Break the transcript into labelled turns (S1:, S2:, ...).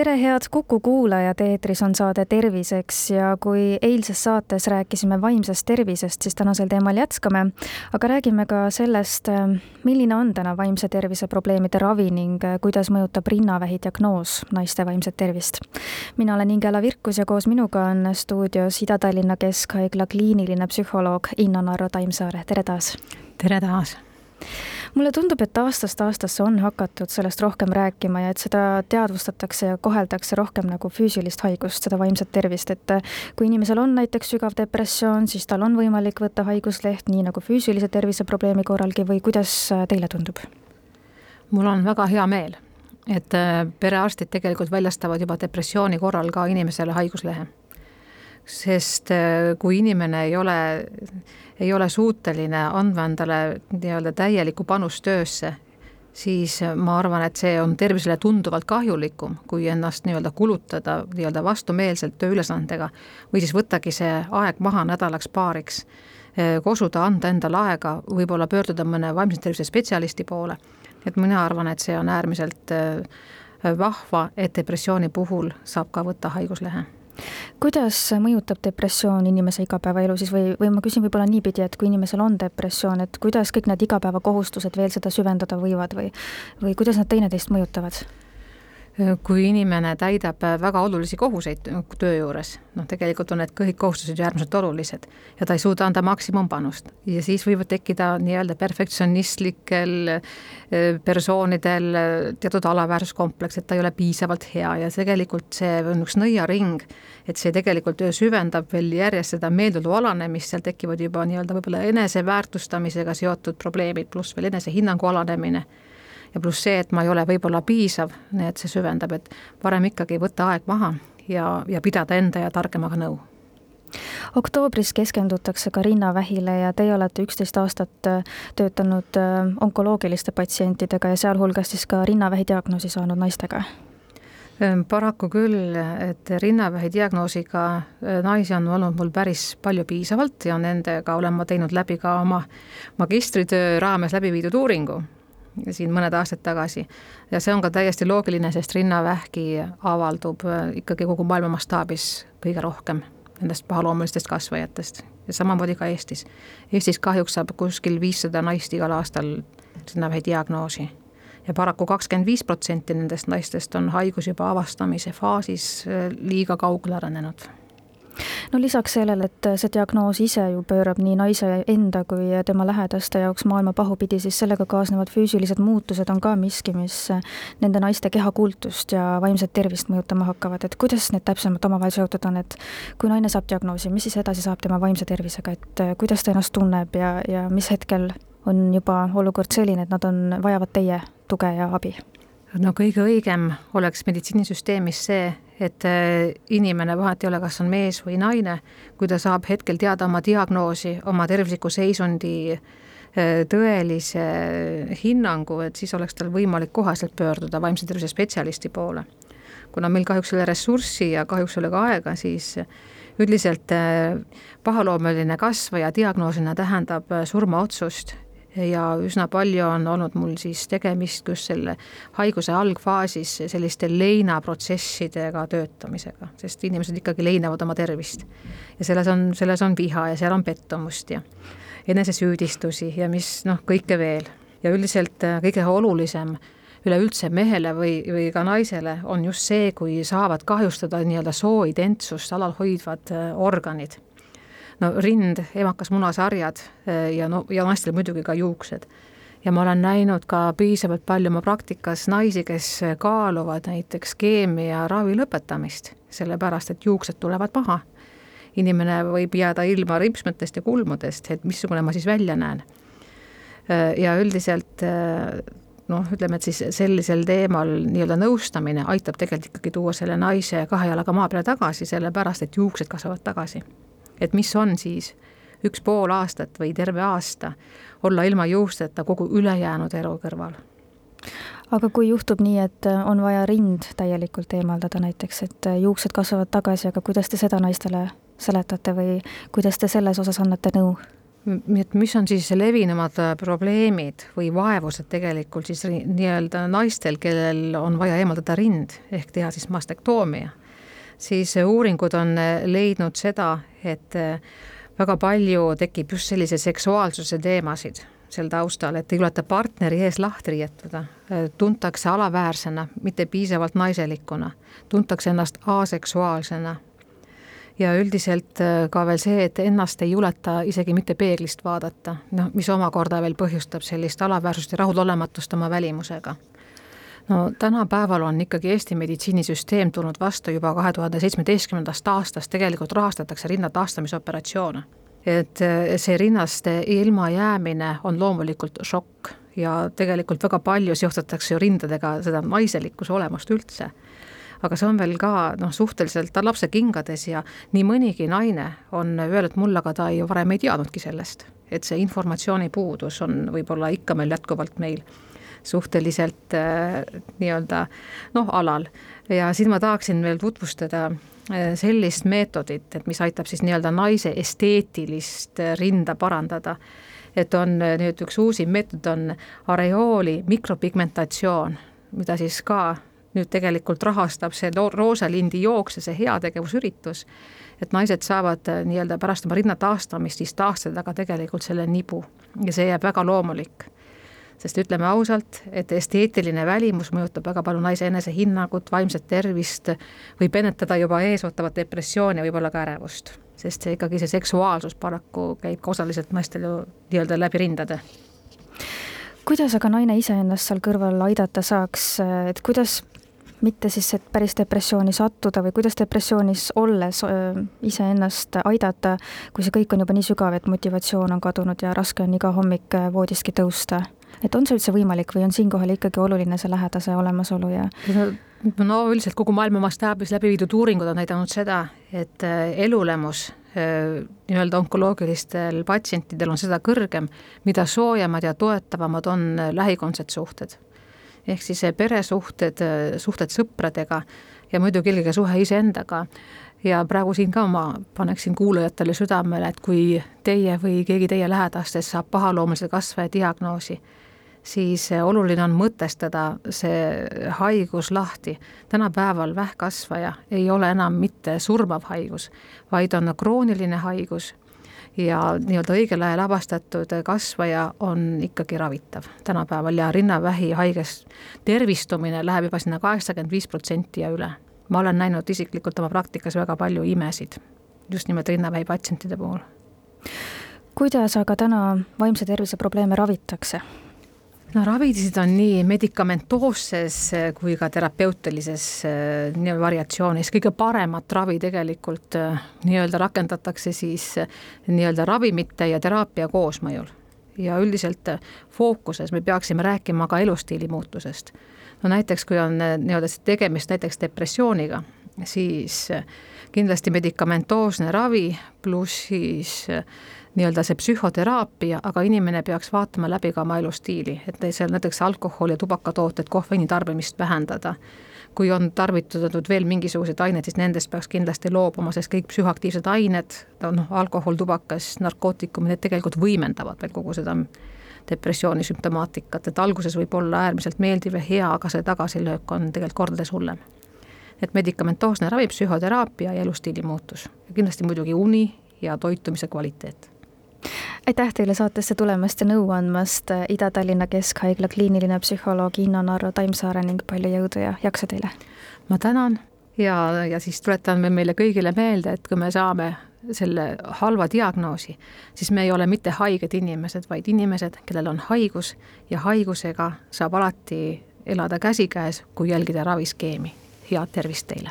S1: tere, head Kuku kuulajad, eetris on saade Terviseks ja kui eilses saates rääkisime vaimsest tervisest, siis tänasel teemal jätkame. aga räägime ka sellest, milline on täna vaimse tervise probleemide ravi ning kuidas mõjutab rinnavähi diagnoos naiste vaimset tervist. mina olen Ingela Virkus ja koos minuga on stuudios Ida-Tallinna Keskhaigla kliiniline psühholoog Inna-Narro Taimsaare, tere taas!
S2: tere taas!
S1: Mulle tundub, et aastast aastasse on hakatud sellest rohkem rääkima ja et seda teadvustatakse ja koheldakse rohkem nagu füüsilist haigust, seda vaimset tervist, et kui inimesel on näiteks sügav depressioon, siis tal on võimalik võtta haigusleht nii nagu füüsilise tervise probleemi korralgi või kuidas teile tundub?
S2: mul on väga hea meel, et äh, perearstid tegelikult väljastavad juba depressiooni korral ka inimesele haiguslehe sest äh, kui inimene ei ole, ei ole suuteline andma endale nii-öelda täielikku panust töösse, siis ma arvan, et see on tervisele tunduvalt kahjulikum, kui ennast nii-öelda kulutada nii-öelda vastumeelselt tööülesandega või siis võttagi see aeg maha nädalaks-paariks, äh, kosuda, anda endale aega, võib-olla pöörduda mõne vaimse tervise spetsialisti poole. et mina arvan, et see on äärmiselt äh, vahva, et depressiooni puhul saab ka võtta haiguslehe
S1: kuidas mõjutab depressioon inimese igapäevaelu siis või, või ma küsin võib-olla niipidi, et kui inimesel on depressioon, et kuidas kõik need igapäevakohustused veel seda süvendada võivad või, või kuidas nad teineteist mõjutavad?
S2: Kui inimene täidab väga olulisi kohuseid töö juures, noh, tegelikult on need kõik kohustused ju äärmiselt olulised ja ta ei suuda anda maksimumpanust. Ja siis võivad tekkida nii-öelda perfektsionistlikel persoonidel teatud alaväärsuskompleks, et ta ei ole piisavalt hea ja tegelikult see on üks nõiaring, et see tegelikult süvendab veel järjest seda meeldeolu alanemist, seal tekivad juba nii-öelda võib-olla eneseväärtustamisega seotud probleemid, pluss veel enesehinnangu alanemine ja pluss see, et ma ei ole võib-olla piisav, nii et see süvendab, et parem ikkagi võtta aeg maha ja, ja pidada enda ja targemaga nõu.
S1: Oktoobris keskendutakse ka rinnavähile ja teie olete üksteist aastat äh, töötanud äh, onkoloogiliste patsientidega ja sealhulgas siis ka rinnavähi diagnoosi saanud naistega.
S2: Ehm, paraku küll, et rinnavähi diagnoosiga äh, naisi on olnud mul päris palju piisavalt ja nendega olen ma teinud läbi ka oma magistritöö raames läbi viidud uuringu siin mõned aastad tagasi. ja see on ka täiesti loogiline, sest rinnavähki avaldub äh, ikkagi kogu maailma mastaabis kõige rohkem nendest pahaloomulistest kasvajatest ja samamoodi ka Eestis. Eestis kahjuks saab kuskil viissada naist igal aastal rinnavähi diagnoosi ja paraku kakskümmend viis protsenti nendest naistest on haigus juba avastamise faasis äh, liiga kaugele arenenud
S1: no lisaks sellele, et see diagnoos ise ju pöörab nii naise enda kui tema lähedaste jaoks maailma pahupidi, siis sellega kaasnevad füüsilised muutused on ka miski, mis nende naiste kehakultust ja vaimset tervist mõjutama hakkavad, et kuidas need täpsemalt omavahel seotud on, et kui naine saab diagnoosi, mis siis edasi saab tema vaimse tervisega, et kuidas ta ennast tunneb ja, ja mis hetkel on juba olukord selline, et nad on, vajavad teie tuge ja abi?
S2: no kõige õigem oleks meditsiinisüsteemis see, et äh, inimene, vahet ei ole, kas on mees või naine, kui ta saab hetkel teada oma diagnoosi, oma tervisliku seisundi äh, tõelise hinnangu, et siis oleks tal võimalik koheselt pöörduda vaimse tervise spetsialisti poole. kuna meil kahjuks ei ole ressurssi ja kahjuks ei ole ka aega, siis üldiselt äh, pahaloomeline kasvaja diagnoosina tähendab surmaotsust ja üsna palju on olnud mul siis tegemist just selle haiguse algfaasis selliste leinaprotsessidega töötamisega, sest inimesed ikkagi leinavad oma tervist. ja selles on, selles on viha ja seal on pettumust ja enesesüüdistusi ja mis noh, kõike veel. ja üldiselt äh, kõige olulisem üleüldse mehele või, või ka naisele on just see, kui saavad kahjustada nii-öelda sooidentsust alal hoidvad äh, organid no rind, emakas munasarjad eh, ja no, ja naistel muidugi ka juuksed. ja ma olen näinud ka piisavalt palju oma praktikas naisi, kes kaaluvad näiteks keemia ravi lõpetamist, sellepärast et juuksed tulevad maha. inimene võib jääda ilma ripsmetest ja kulmudest, et missugune ma siis välja näen. Eh, ja üldiselt eh, noh, ütleme, et siis sellisel teemal nii-öelda nõustamine aitab tegelikult ikkagi tuua selle naise kahe jalaga maa peale tagasi, sellepärast et juuksed kasvavad tagasi et mis on siis üks pool aastat või terve aasta olla ilma juusteta kogu ülejäänud elu kõrval
S1: aga kui juhtub nii, et on vaja rind täielikult eemaldada näiteks, et juuksed kasvavad tagasi, aga kuidas te seda naistele seletate või kuidas te selles osas annate nõu?
S2: et mis on siis levinumad probleemid või vaevused tegelikult siis nii-öelda naistel, kellel on vaja eemaldada rind ehk teha siis mastektoomia, siis uuringud on leidnud seda, et väga palju tekib just sellise seksuaalsuse teemasid seal taustal, et ei juleta partneri ees lahti riietuda, tuntakse alaväärsena, mitte piisavalt naiselikuna, tuntakse ennast aseksuaalsena. ja üldiselt äh, ka veel see, et ennast ei juleta isegi mitte peeglist vaadata, noh, mis omakorda veel põhjustab sellist alaväärsust ja rahulolematust oma välimusega no tänapäeval on ikkagi Eesti meditsiinisüsteem tulnud vastu juba kahe tuhande seitsmeteistkümnendast aastast, tegelikult rahastatakse rinna taastamisoperatsioone et eh, see rinnast ilmajäämine on loomulikult šokk ja tegelikult väga palju seostatakse ju rindadega seda naiselikkuse olemust üldse. aga see on veel ka noh, suhteliselt ta lapse kingades ja nii mõnigi naine on öelnud mulle, aga ta ei, varem ei teadnudki sellest, et see informatsiooni puudus on võib-olla ikka meil jätkuvalt meil suhteliselt äh, nii-öelda noh, alal. ja siin ma tahaksin veel tutvustada äh, sellist meetodit, et mis aitab siis nii-öelda naise esteetilist äh, rinda parandada. et on nüüd üks uusim meetod on areooli mikropigmentatsioon, mida siis ka nüüd tegelikult rahastab see Roosalindi jooks ja see heategevusüritus, et naised saavad nii-öelda pärast oma rinna taastamist siis taastada ka tegelikult selle nibu ja see jääb väga loomulik sest ütleme ausalt, et esteetiline välimus mõjutab väga palju naise enesehinnangut, vaimset tervist, võib ennetada juba eesootavat depressiooni, võib-olla ka ärevust. sest see ikkagi, see seksuaalsus paraku käib ka osaliselt naistel ju nii-öelda läbi rindade
S1: kuidas aga naine iseennast seal kõrval aidata saaks, et kuidas mitte siis, et päris depressiooni sattuda või kuidas depressioonis olles iseennast aidata, kui see kõik on juba nii sügav, et motivatsioon on kadunud ja raske on iga hommik voodistki tõusta? Et on see üldse võimalik või on siinkohal ikkagi oluline see lähedase olemasolu ja?
S2: no üldiselt kogu maailma mastaabis läbi viidud uuringud on näidanud seda, et äh, elulemus äh, nii-öelda onkoloogilistel patsientidel on seda kõrgem, mida soojemad ja toetavamad on äh, lähikondsed suhted. ehk siis peresuhted, suhted sõpradega ja muidugi eelkõige suhe iseendaga ja praegu siin ka ma paneksin kuulajatele südamele, et kui teie või keegi teie lähedastest saab pahaloomulise kasvaja diagnoosi, siis eh, oluline on mõtestada see haigus lahti. tänapäeval vähkkasvaja ei ole enam mitte surmav haigus, vaid on krooniline haigus ja nii-öelda õigel ajal avastatud kasvaja on ikkagi ravitav tänapäeval ja rinnavähi haigest tervistumine läheb juba sinna kaheksakümmend viis protsenti ja üle. Ma olen näinud isiklikult oma praktikas väga palju imesid just nimelt rinnavähi patsientide puhul.
S1: kuidas aga täna vaimse tervise probleeme ravitakse?
S2: no ravisid on nii medikamentoosses eh, kui ka terapeutilises eh, nii variatsioonis, kõige paremat ravi tegelikult eh, nii-öelda rakendatakse siis nii-öelda ravimite ja teraapia koosmõjul. Ja üldiselt fookuses me peaksime rääkima ka elustiili muutusest. no näiteks, kui on nii-öelda tegemist näiteks depressiooniga, siis kindlasti medikamentoosne ravi pluss siis nii-öelda see psühhoteraapia, aga inimene peaks vaatama läbi ka oma elustiili, et seal näiteks alkohol ja tubakatooted, kohvini tarbimist vähendada. Kui on tarvitatud veel mingisuguseid aineid, siis nendest peaks kindlasti loobuma, sest kõik psühhoaktiivsed ained, noh, alkohol, tubakas, narkootikumid, need tegelikult võimendavad veel kogu seda depressiooni sümptomaatikat, et alguses võib olla äärmiselt meeldiv ja hea, aga see tagasilöök on tegelikult kordades hullem. Et medikamentoosne ravi, psühhoteraapia ja elustiili muutus. Kindlasti muidugi uni ja toitumise kvaliteet
S1: aitäh teile saatesse tulemast ja nõu andmast, Ida-Tallinna Keskhaigla kliiniline psühholoog Inna Narro Taimsaare ning palju jõudu ja jaksu teile!
S2: ma tänan ja, ja siis tuletan meile kõigile meelde, et kui me saame selle halva diagnoosi, siis me ei ole mitte haiged inimesed, vaid inimesed, kellel on haigus ja haigusega saab alati elada käsikäes, kui jälgida raviskeemi. head tervist teile!